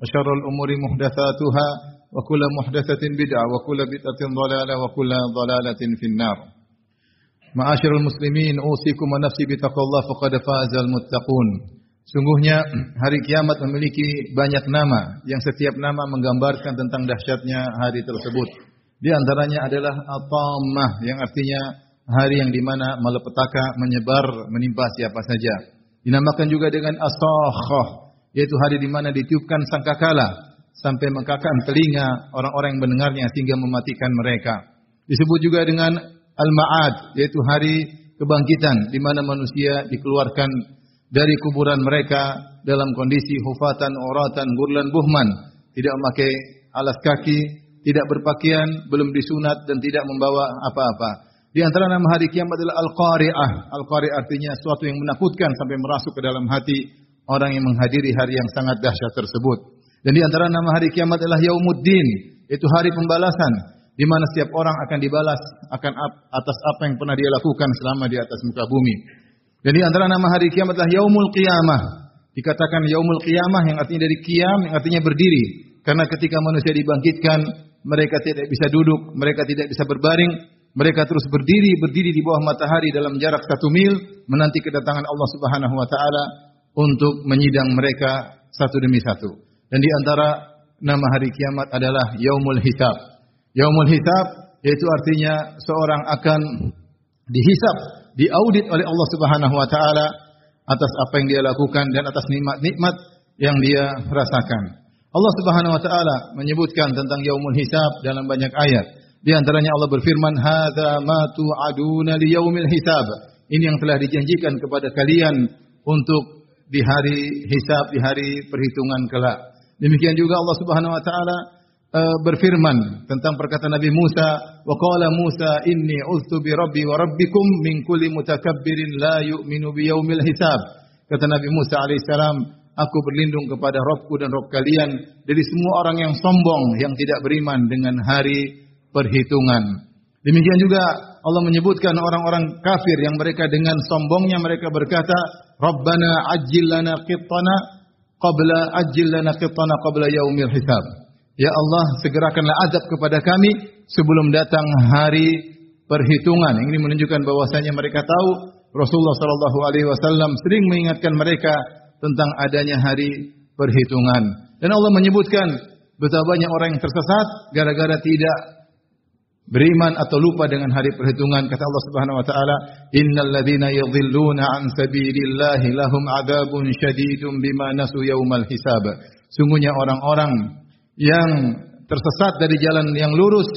وشر الأمور محدثاتها وكل محدثة بدعة وكل بدعة ضلالة وكل ضلالة في النار معاشر المسلمين أوصيكم ونفسي بتقوى الله فقد فاز المتقون Sungguhnya hari kiamat memiliki banyak nama yang setiap nama menggambarkan tentang dahsyatnya hari tersebut. Di antaranya adalah Atamah yang artinya hari yang dimana malapetaka menyebar menimpa siapa saja. Dinamakan juga dengan Asakhah yaitu hari di mana ditiupkan sangkakala sampai mengkakan telinga orang-orang yang mendengarnya sehingga mematikan mereka. Disebut juga dengan Al-Ma'ad yaitu hari kebangkitan di mana manusia dikeluarkan dari kuburan mereka dalam kondisi hufatan, oratan, gurlan, buhman, tidak memakai alas kaki, tidak berpakaian, belum disunat dan tidak membawa apa-apa. Di antara nama hari kiamat adalah Al-Qari'ah. Al-Qari'ah artinya sesuatu yang menakutkan sampai merasuk ke dalam hati orang yang menghadiri hari yang sangat dahsyat tersebut. Dan di antara nama hari kiamat adalah Yaumuddin, itu hari pembalasan di mana setiap orang akan dibalas akan atas apa yang pernah dia lakukan selama di atas muka bumi. Dan di antara nama hari kiamat adalah Yaumul Qiyamah. Dikatakan Yaumul Qiyamah yang artinya dari qiyam yang artinya berdiri. Karena ketika manusia dibangkitkan, mereka tidak bisa duduk, mereka tidak bisa berbaring, mereka terus berdiri, berdiri di bawah matahari dalam jarak satu mil, menanti kedatangan Allah Subhanahu wa taala untuk menyidang mereka satu demi satu. Dan di antara nama hari kiamat adalah Yaumul Hisab. Yaumul Hisab yaitu artinya seorang akan dihisab, diaudit oleh Allah Subhanahu wa taala atas apa yang dia lakukan dan atas nikmat-nikmat yang dia rasakan. Allah Subhanahu wa taala menyebutkan tentang yaumul hisab dalam banyak ayat. Di antaranya Allah berfirman, "Hadza ma tu'aduna li yaumil hisab." Ini yang telah dijanjikan kepada kalian untuk di hari hisab, di hari perhitungan kelak. Demikian juga Allah Subhanahu wa taala uh, berfirman tentang perkataan Nabi Musa, "Wa qala Musa inni uztu bi rabbi wa rabbikum min kulli mutakabbirin la yu'minu bi yaumil hisab." Kata Nabi Musa alaihissalam, "Aku berlindung kepada Rabbku dan Rabb kalian dari semua orang yang sombong yang tidak beriman dengan hari perhitungan." Demikian juga Allah menyebutkan orang-orang kafir yang mereka dengan sombongnya mereka berkata, "Rabbana ajjil lana qittana qabla ajjil lana qittana qabla yaumil hisab." Ya Allah, segerakanlah azab kepada kami sebelum datang hari perhitungan. Ini menunjukkan bahwasanya mereka tahu Rasulullah sallallahu alaihi wasallam sering mengingatkan mereka tentang adanya hari perhitungan. Dan Allah menyebutkan betapa banyak orang yang tersesat gara-gara tidak beriman atau lupa dengan hari perhitungan kata Allah Subhanahu wa taala innal ladzina yadhilluna an sabilillahi lahum adzabun syadidun bima nasu yaumal hisab. Sungguhnya orang-orang yang tersesat dari jalan yang lurus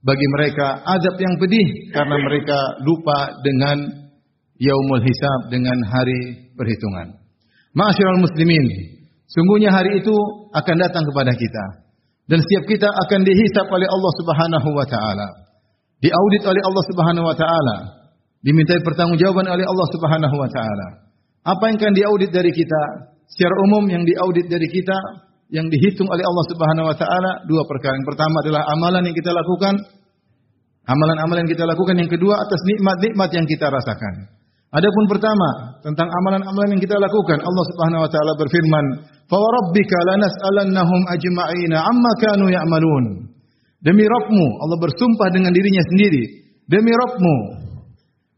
bagi mereka azab yang pedih karena mereka lupa dengan yaumul hisab dengan hari perhitungan. Ma'asyiral muslimin sungguhnya hari itu akan datang kepada kita dan setiap kita akan dihisap oleh Allah Subhanahu wa taala. Diaudit oleh Allah Subhanahu wa taala. Dimintai pertanggungjawaban oleh Allah Subhanahu wa taala. Apa yang akan diaudit dari kita? Secara umum yang diaudit dari kita yang dihitung oleh Allah Subhanahu wa taala dua perkara. Yang pertama adalah amalan yang kita lakukan, amalan-amalan yang kita lakukan. Yang kedua atas nikmat-nikmat yang kita rasakan. Adapun pertama tentang amalan-amalan yang kita lakukan, Allah Subhanahu wa taala berfirman, "Fa rabbika lanas'alannahum ajma'ina amma kanu ya'malun." Demi Rabbmu, Allah bersumpah dengan dirinya sendiri, demi Rabbmu,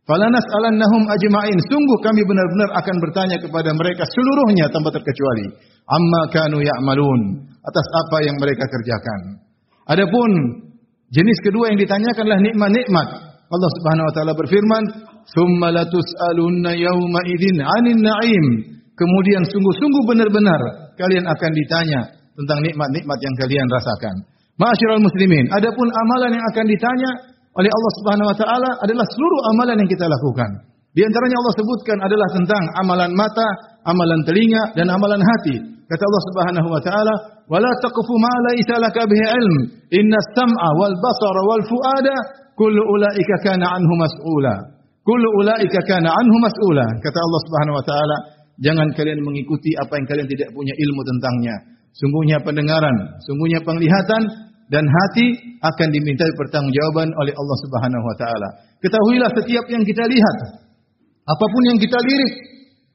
falanas'alannahum ajma'in. Sungguh kami benar-benar akan bertanya kepada mereka seluruhnya tanpa terkecuali, amma kanu ya'malun, atas apa yang mereka kerjakan. Adapun jenis kedua yang ditanyakanlah nikmat-nikmat. Allah Subhanahu wa taala berfirman, "Tsumma latus'alunna yawma idzin 'anil na'im." Kemudian sungguh-sungguh benar-benar kalian akan ditanya tentang nikmat-nikmat yang kalian rasakan. Ma'asyiral muslimin, adapun amalan yang akan ditanya oleh Allah Subhanahu wa taala adalah seluruh amalan yang kita lakukan. Di antaranya Allah sebutkan adalah tentang amalan mata amalan telinga dan amalan hati. Kata Allah Subhanahu wa taala, "Wa la taqfu ma laisa laka bihi ilm. Inna as-sam'a wal basara wal fuada kullu ulaika kana anhu mas'ula." Kullu ulaika kana anhu mas'ula. Kata Allah Subhanahu wa taala, jangan kalian mengikuti apa yang kalian tidak punya ilmu tentangnya. Sungguhnya pendengaran, sungguhnya penglihatan dan hati akan dimintai pertanggungjawaban oleh Allah Subhanahu wa taala. Ketahuilah setiap yang kita lihat, apa pun yang kita lirik,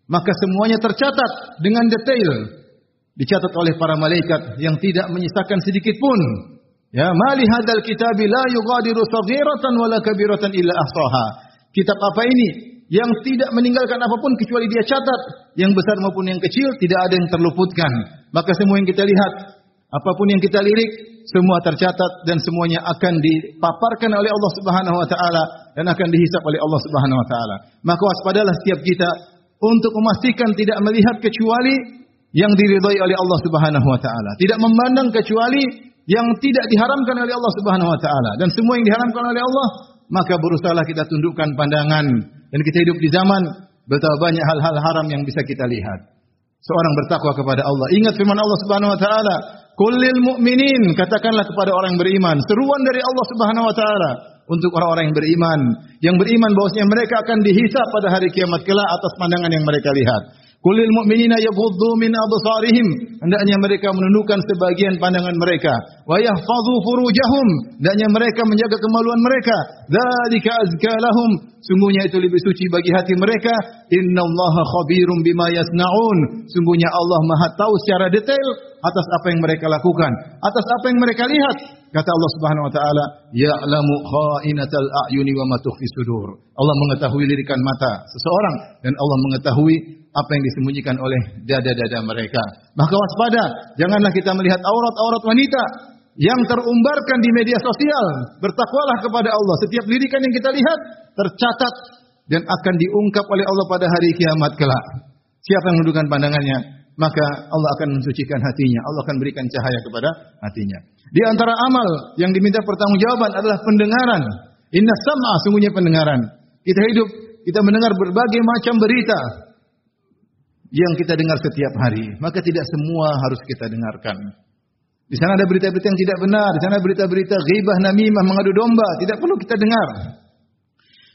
maka semuanya tercatat dengan detail. Dicatat oleh para malaikat yang tidak menyisakan sedikit pun. Ya, mali hadzal kitabi la yughadiru saghiratan wala kabiratan illa ahsaha. Kitab apa ini? Yang tidak meninggalkan apa pun kecuali dia catat. Yang besar maupun yang kecil tidak ada yang terluputkan. Maka semua yang kita lihat, apa pun yang kita lirik, semua tercatat dan semuanya akan dipaparkan oleh Allah Subhanahu wa taala dan akan dihisap oleh Allah Subhanahu wa taala. Maka waspadalah setiap kita untuk memastikan tidak melihat kecuali yang diridhai oleh Allah Subhanahu wa taala. Tidak memandang kecuali yang tidak diharamkan oleh Allah Subhanahu wa taala dan semua yang diharamkan oleh Allah maka berusahalah kita tundukkan pandangan dan kita hidup di zaman betapa banyak hal-hal haram yang bisa kita lihat. Seorang bertakwa kepada Allah. Ingat firman Allah Subhanahu wa taala, "Kullil mu'minin," katakanlah kepada orang yang beriman, seruan dari Allah Subhanahu wa taala untuk orang-orang yang beriman, yang beriman bahwasanya mereka akan dihisap pada hari kiamat kelak atas pandangan yang mereka lihat. Kulil mu'minina yaghuddu min absarihim. Hendaknya mereka menundukkan sebagian pandangan mereka. Wa yahfazu furujahum. Hendaknya mereka menjaga kemaluan mereka. Dzalika azka lahum. Sungguhnya itu lebih suci bagi hati mereka. Innallaha khabirum bima yasnaun. Sungguhnya Allah Maha tahu secara detail atas apa yang mereka lakukan, atas apa yang mereka lihat. Kata Allah Subhanahu wa taala, "Ya'lamu kha'inatal a'yuni wa ma sudur." Allah mengetahui lirikan mata seseorang dan Allah mengetahui apa yang disembunyikan oleh dada-dada mereka. Maka waspada, janganlah kita melihat aurat-aurat wanita yang terumbarkan di media sosial. Bertakwalah kepada Allah. Setiap lirikan yang kita lihat tercatat dan akan diungkap oleh Allah pada hari kiamat kelak. Siapa yang menundukkan pandangannya, maka Allah akan mensucikan hatinya. Allah akan berikan cahaya kepada hatinya. Di antara amal yang diminta pertanggungjawaban adalah pendengaran. Inna sam'a sungguhnya pendengaran. Kita hidup, kita mendengar berbagai macam berita yang kita dengar setiap hari. Maka tidak semua harus kita dengarkan. Di sana ada berita-berita yang tidak benar, di sana berita-berita ghibah, namimah, mengadu domba, tidak perlu kita dengar.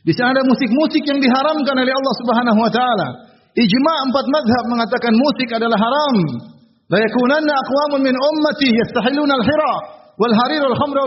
Di sana ada musik-musik yang diharamkan oleh Allah Subhanahu wa taala. Ijma' empat madhab mengatakan musik adalah haram. La yakunanna aqwamun min ummati yastahiluna al-hira wal harir wal khamra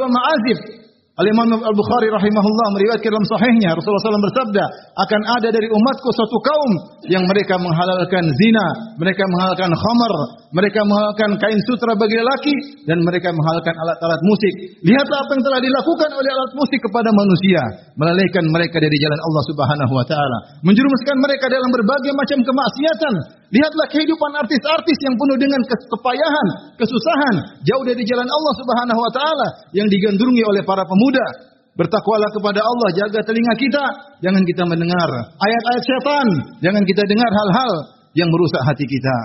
wal ma'azif Al-Imam Al-Bukhari rahimahullah meriwayatkan dalam sahihnya Rasulullah SAW bersabda, akan ada dari umatku suatu kaum yang mereka menghalalkan zina, mereka menghalalkan khamar, mereka menghalalkan kain sutra bagi lelaki dan mereka menghalalkan alat-alat musik. Lihatlah apa yang telah dilakukan oleh alat musik kepada manusia, melalaikan mereka dari jalan Allah Subhanahu wa taala, menjerumuskan mereka dalam berbagai macam kemaksiatan. Lihatlah kehidupan artis-artis yang penuh dengan kepayahan, kesusahan, jauh dari jalan Allah Subhanahu wa taala yang digandrungi oleh para pemuda muda. Bertakwalah kepada Allah, jaga telinga kita, jangan kita mendengar ayat-ayat setan, jangan kita dengar hal-hal yang merusak hati kita.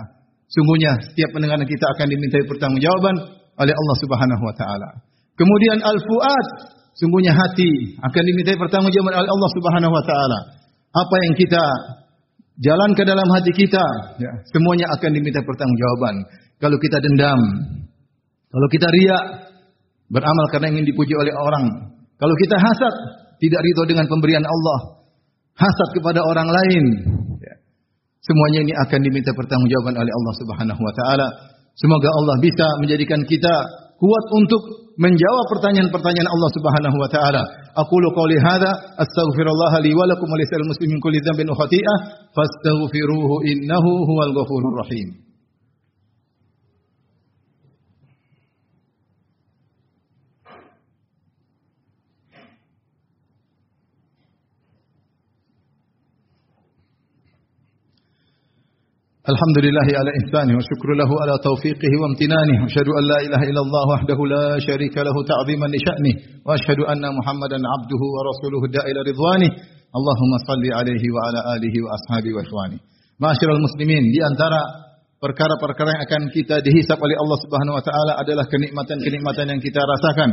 Sungguhnya setiap pendengaran kita akan dimintai pertanggungjawaban oleh Allah Subhanahu wa taala. Kemudian al-fuad, sungguhnya hati akan dimintai pertanggungjawaban oleh Allah Subhanahu wa taala. Apa yang kita jalan ke dalam hati kita, ya, semuanya akan diminta pertanggungjawaban. Kalau kita dendam, kalau kita riak, Beramal karena ingin dipuji oleh orang. Kalau kita hasad, tidak ridho dengan pemberian Allah. Hasad kepada orang lain. Ya. Semuanya ini akan diminta pertanggungjawaban oleh Allah Subhanahu wa taala. Semoga Allah bisa menjadikan kita kuat untuk menjawab pertanyaan-pertanyaan Allah Subhanahu wa taala. أقول قولي هذا أستغفر الله لي ولكم ولسائر المسلمين من كل ذنب وخطيئة فاستغفروه إنه هو الغفور الرحيم. الحمد لله على إحسانه وشكر له على توفيقه وامتنانه وأشهد أن لا إله إلا الله وحده لا شريك له تعظيما لشأنه وأشهد أن محمدا عبده ورسوله الداء إلى رضوانه اللهم صل عليه وعلى آله وأصحابه وإخوانه معاشر المسلمين perkara-perkara yang akan kita dihisap oleh Allah Subhanahu wa taala adalah kenikmatan-kenikmatan yang kita rasakan.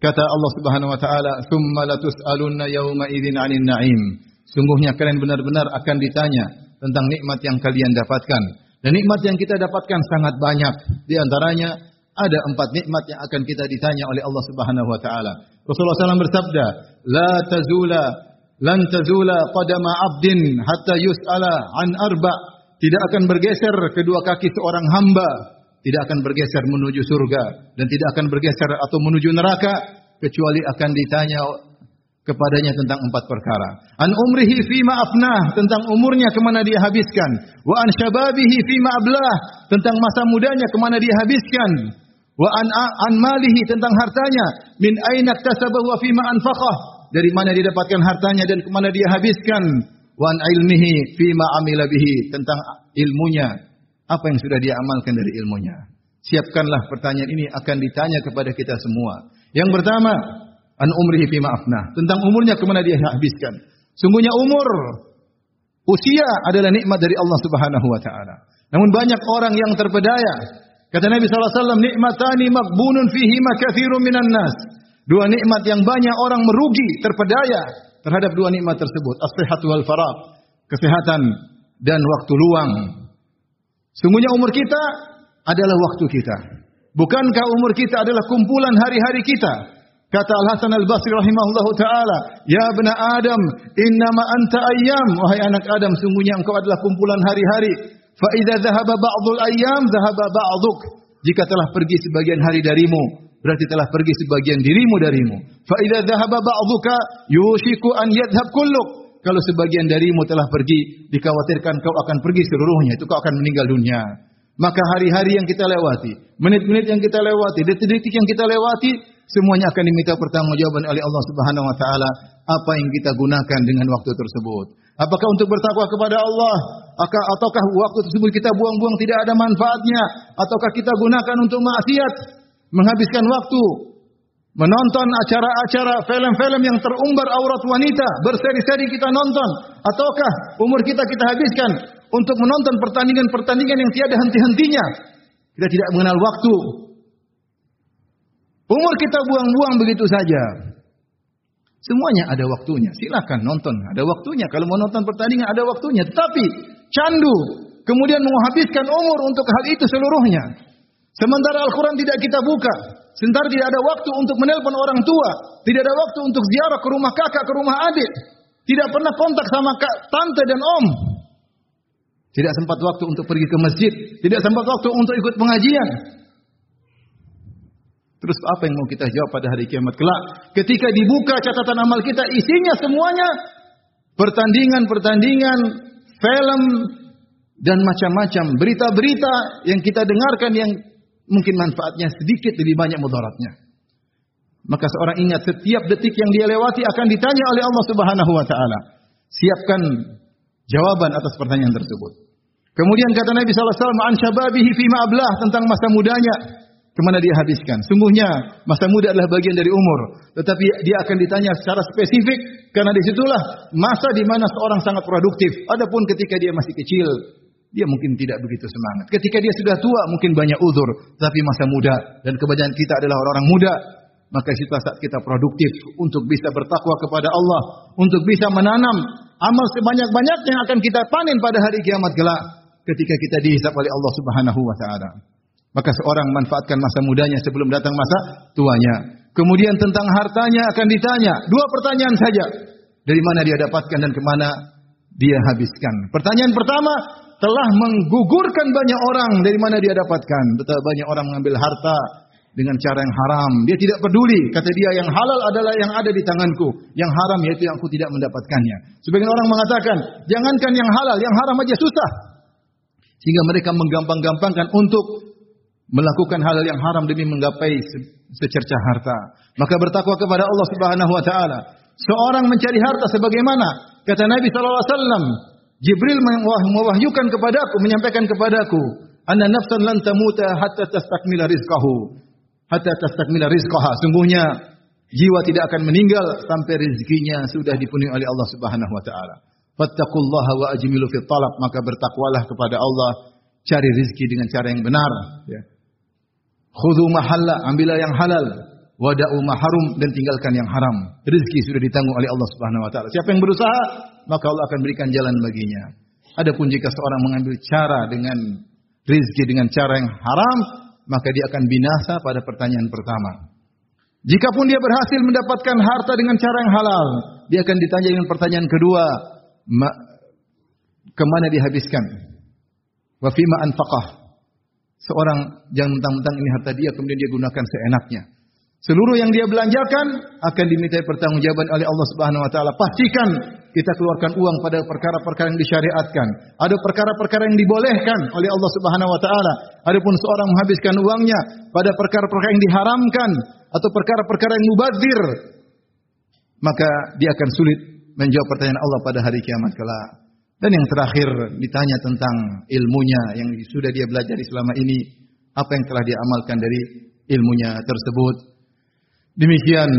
Kata Allah Subhanahu wa taala, "Tsumma latus'alunna yawma idzin 'anil na'im." Sungguhnya kalian benar-benar akan ditanya tentang nikmat yang kalian dapatkan. Dan nikmat yang kita dapatkan sangat banyak. Di antaranya ada empat nikmat yang akan kita ditanya oleh Allah Subhanahu wa taala. Rasulullah SAW bersabda, "La tazula lan tazula qadama 'abdin hatta yus'ala an arba." Tidak akan bergeser kedua kaki seorang hamba, tidak akan bergeser menuju surga dan tidak akan bergeser atau menuju neraka kecuali akan ditanya kepadanya tentang empat perkara. An umrihi fima afnah, tentang umurnya ke mana dia habiskan. Wa an syababihi fima ablah, tentang masa mudanya ke mana dia habiskan. Wa an, an malihi, tentang hartanya. Min aina tasabahu wa fima anfaqah, dari mana dia dapatkan hartanya dan ke mana dia habiskan. Wa an ilmihi fima amila bihi, tentang ilmunya. Apa yang sudah dia amalkan dari ilmunya. Siapkanlah pertanyaan ini akan ditanya kepada kita semua. Yang pertama, an umrihi fi ma'afna. Tentang umurnya ke mana dia habiskan. Sungguhnya umur usia adalah nikmat dari Allah Subhanahu wa taala. Namun banyak orang yang terpedaya. Kata Nabi SAW, nikmatani makbunun fihi makathirun minan nas. Dua nikmat yang banyak orang merugi, terpedaya terhadap dua nikmat tersebut. As-sihat wal faraq. Kesehatan dan waktu luang. Sungguhnya umur kita adalah waktu kita. Bukankah umur kita adalah kumpulan hari-hari kita? Kata Al Hasan Al Basri rahimahullahu taala, "Ya bena Adam, innama anta ayyam, wahai anak Adam, sungguhnya engkau adalah kumpulan hari-hari. Fa idza dhahaba ba'dul ayyam, dhahaba ba'duk." Jika telah pergi sebagian hari darimu, berarti telah pergi sebagian dirimu darimu. Fa idza dhahaba ba'duka, yushiku an yadhhab kulluk. Kalau sebagian darimu telah pergi, dikhawatirkan kau akan pergi seluruhnya, itu kau akan meninggal dunia. Maka hari-hari yang kita lewati, menit-menit yang kita lewati, detik-detik yang kita lewati, Semuanya akan diminta pertanggungjawaban oleh Allah Subhanahu wa taala apa yang kita gunakan dengan waktu tersebut. Apakah untuk bertakwa kepada Allah? Ataukah waktu tersebut kita buang-buang tidak ada manfaatnya? Ataukah kita gunakan untuk maksiat, menghabiskan waktu menonton acara-acara film-film yang terumbar aurat wanita, berseri-seri kita nonton? Ataukah umur kita kita habiskan untuk menonton pertandingan-pertandingan yang tiada henti-hentinya. Kita tidak mengenal waktu, Umur kita buang-buang begitu saja. Semuanya ada waktunya. Silakan nonton, ada waktunya. Kalau mau nonton pertandingan ada waktunya. Tetapi candu, kemudian menghabiskan umur untuk hal itu seluruhnya. Sementara Al-Quran tidak kita buka. Sementara tidak ada waktu untuk menelpon orang tua. Tidak ada waktu untuk ziarah ke rumah kakak, ke rumah adik. Tidak pernah kontak sama kak, tante dan om. Tidak sempat waktu untuk pergi ke masjid. Tidak sempat waktu untuk ikut pengajian. Terus apa yang mau kita jawab pada hari kiamat kelak? Ketika dibuka catatan amal kita, isinya semuanya pertandingan-pertandingan, film dan macam-macam berita-berita yang kita dengarkan yang mungkin manfaatnya sedikit lebih banyak mudaratnya. Maka seorang ingat setiap detik yang dia lewati akan ditanya oleh Allah Subhanahu wa taala. Siapkan jawaban atas pertanyaan tersebut. Kemudian kata Nabi sallallahu alaihi wasallam an syababihi fima ablah tentang masa mudanya Ke mana dia habiskan? Sungguhnya masa muda adalah bagian dari umur, tetapi dia akan ditanya secara spesifik karena di situlah masa di mana seorang sangat produktif. Adapun ketika dia masih kecil, dia mungkin tidak begitu semangat. Ketika dia sudah tua, mungkin banyak udur, tapi masa muda dan kebanyakan kita adalah orang-orang muda, maka situlah saat kita produktif untuk bisa bertakwa kepada Allah, untuk bisa menanam amal sebanyak-banyaknya yang akan kita panen pada hari kiamat kelak ketika kita dihisap oleh Allah Subhanahu wa taala. Maka seorang manfaatkan masa mudanya sebelum datang masa tuanya. Kemudian tentang hartanya akan ditanya. Dua pertanyaan saja. Dari mana dia dapatkan dan ke mana dia habiskan. Pertanyaan pertama telah menggugurkan banyak orang dari mana dia dapatkan. Betapa banyak orang mengambil harta dengan cara yang haram. Dia tidak peduli. Kata dia yang halal adalah yang ada di tanganku. Yang haram yaitu yang aku tidak mendapatkannya. Sebagian orang mengatakan, jangankan yang halal, yang haram aja susah. Sehingga mereka menggampang-gampangkan untuk melakukan hal yang haram demi menggapai secercah harta. Maka bertakwa kepada Allah Subhanahu wa taala. Seorang mencari harta sebagaimana kata Nabi sallallahu alaihi wasallam, Jibril mewahyukan kepadaku, menyampaikan kepadaku, "Anna nafsan lan tamuta hatta tastakmila rizqahu." Hatta tastakmila rizqaha. Sungguhnya jiwa tidak akan meninggal sampai rezekinya sudah dipenuhi oleh Allah Subhanahu wa taala. Fattaqullaha wa ajmilu fit talab, maka bertakwalah kepada Allah, cari rezeki dengan cara yang benar, ya. Khudhu mahalla, ambillah yang halal. Wada'u maharum dan tinggalkan yang haram. Rezeki sudah ditanggung oleh Allah Subhanahu wa taala. Siapa yang berusaha, maka Allah akan berikan jalan baginya. Adapun jika seorang mengambil cara dengan rizki dengan cara yang haram, maka dia akan binasa pada pertanyaan pertama. Jikapun dia berhasil mendapatkan harta dengan cara yang halal, dia akan ditanya dengan pertanyaan kedua, ke mana dihabiskan? Wa fima anfaqah? Seorang jangan mentang-mentang ini harta dia kemudian dia gunakan seenaknya. Seluruh yang dia belanjakan akan dimintai pertanggungjawaban oleh Allah Subhanahu wa taala. Pastikan kita keluarkan uang pada perkara-perkara yang disyariatkan. Ada perkara-perkara yang dibolehkan oleh Allah Subhanahu wa taala. Adapun seorang menghabiskan uangnya pada perkara-perkara yang diharamkan atau perkara-perkara yang mubazir, maka dia akan sulit menjawab pertanyaan Allah pada hari kiamat kelak. Dan yang terakhir ditanya tentang ilmunya yang sudah dia belajar selama ini, apa yang telah dia amalkan dari ilmunya tersebut. Demikian,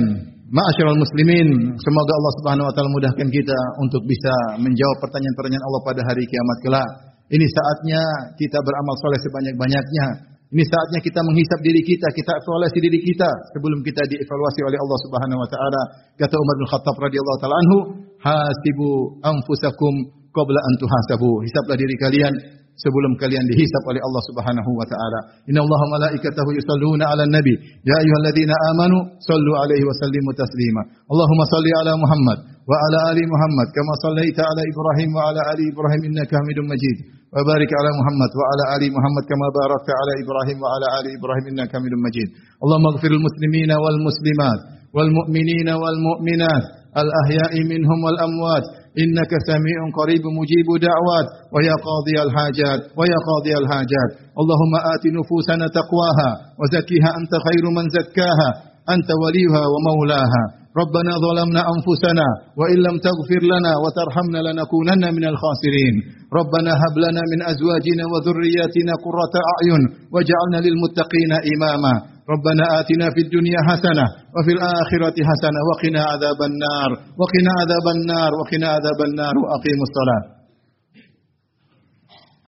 ma'asyiral muslimin, semoga Allah Subhanahu wa taala mudahkan kita untuk bisa menjawab pertanyaan-pertanyaan Allah pada hari kiamat kelak. Ini saatnya kita beramal soleh sebanyak-banyaknya. Ini saatnya kita menghisap diri kita, kita evaluasi diri kita sebelum kita dievaluasi oleh Allah Subhanahu wa taala. Kata Umar bin Khattab radhiyallahu taala anhu, "Hasibu anfusakum qabla an tuhasabu." Hisaplah diri kalian sebelum kalian dihisap oleh Allah Subhanahu wa taala. Inna Allah malaikatahu yusalluna 'alan nabi. Ya ayyuhalladzina amanu sallu 'alaihi wa sallimu taslima. Allahumma salli 'ala Muhammad wa 'ala ali Muhammad kama sallaita 'ala Ibrahim wa 'ala ali Ibrahim innaka Hamidum Majid. Wa barik 'ala Muhammad wa 'ala ali Muhammad kama barakta 'ala Ibrahim wa 'ala ali Ibrahim innaka Hamidum Majid. Allahumma ighfiril muslimina wal muslimat wal mu'minina wal mu'minat al ahya'i minhum wal amwat إنك سميع قريب مجيب دعوات ويا قاضي الحاجات ويا قاضي الحاجات. اللهم آت نفوسنا تقواها وزكها أنت خير من زكاها أنت وليها ومولاها. ربنا ظلمنا أنفسنا وإن لم تغفر لنا وترحمنا لنكونن من الخاسرين. ربنا هب لنا من أزواجنا وذرياتنا قرة أعين واجعلنا للمتقين إماما. ربنا آتنا في الدنيا حسنة وفي الآخرة حسنة وقنا عذاب النار وقنا عذاب النار وقنا عذاب النار وأقيموا الصلاة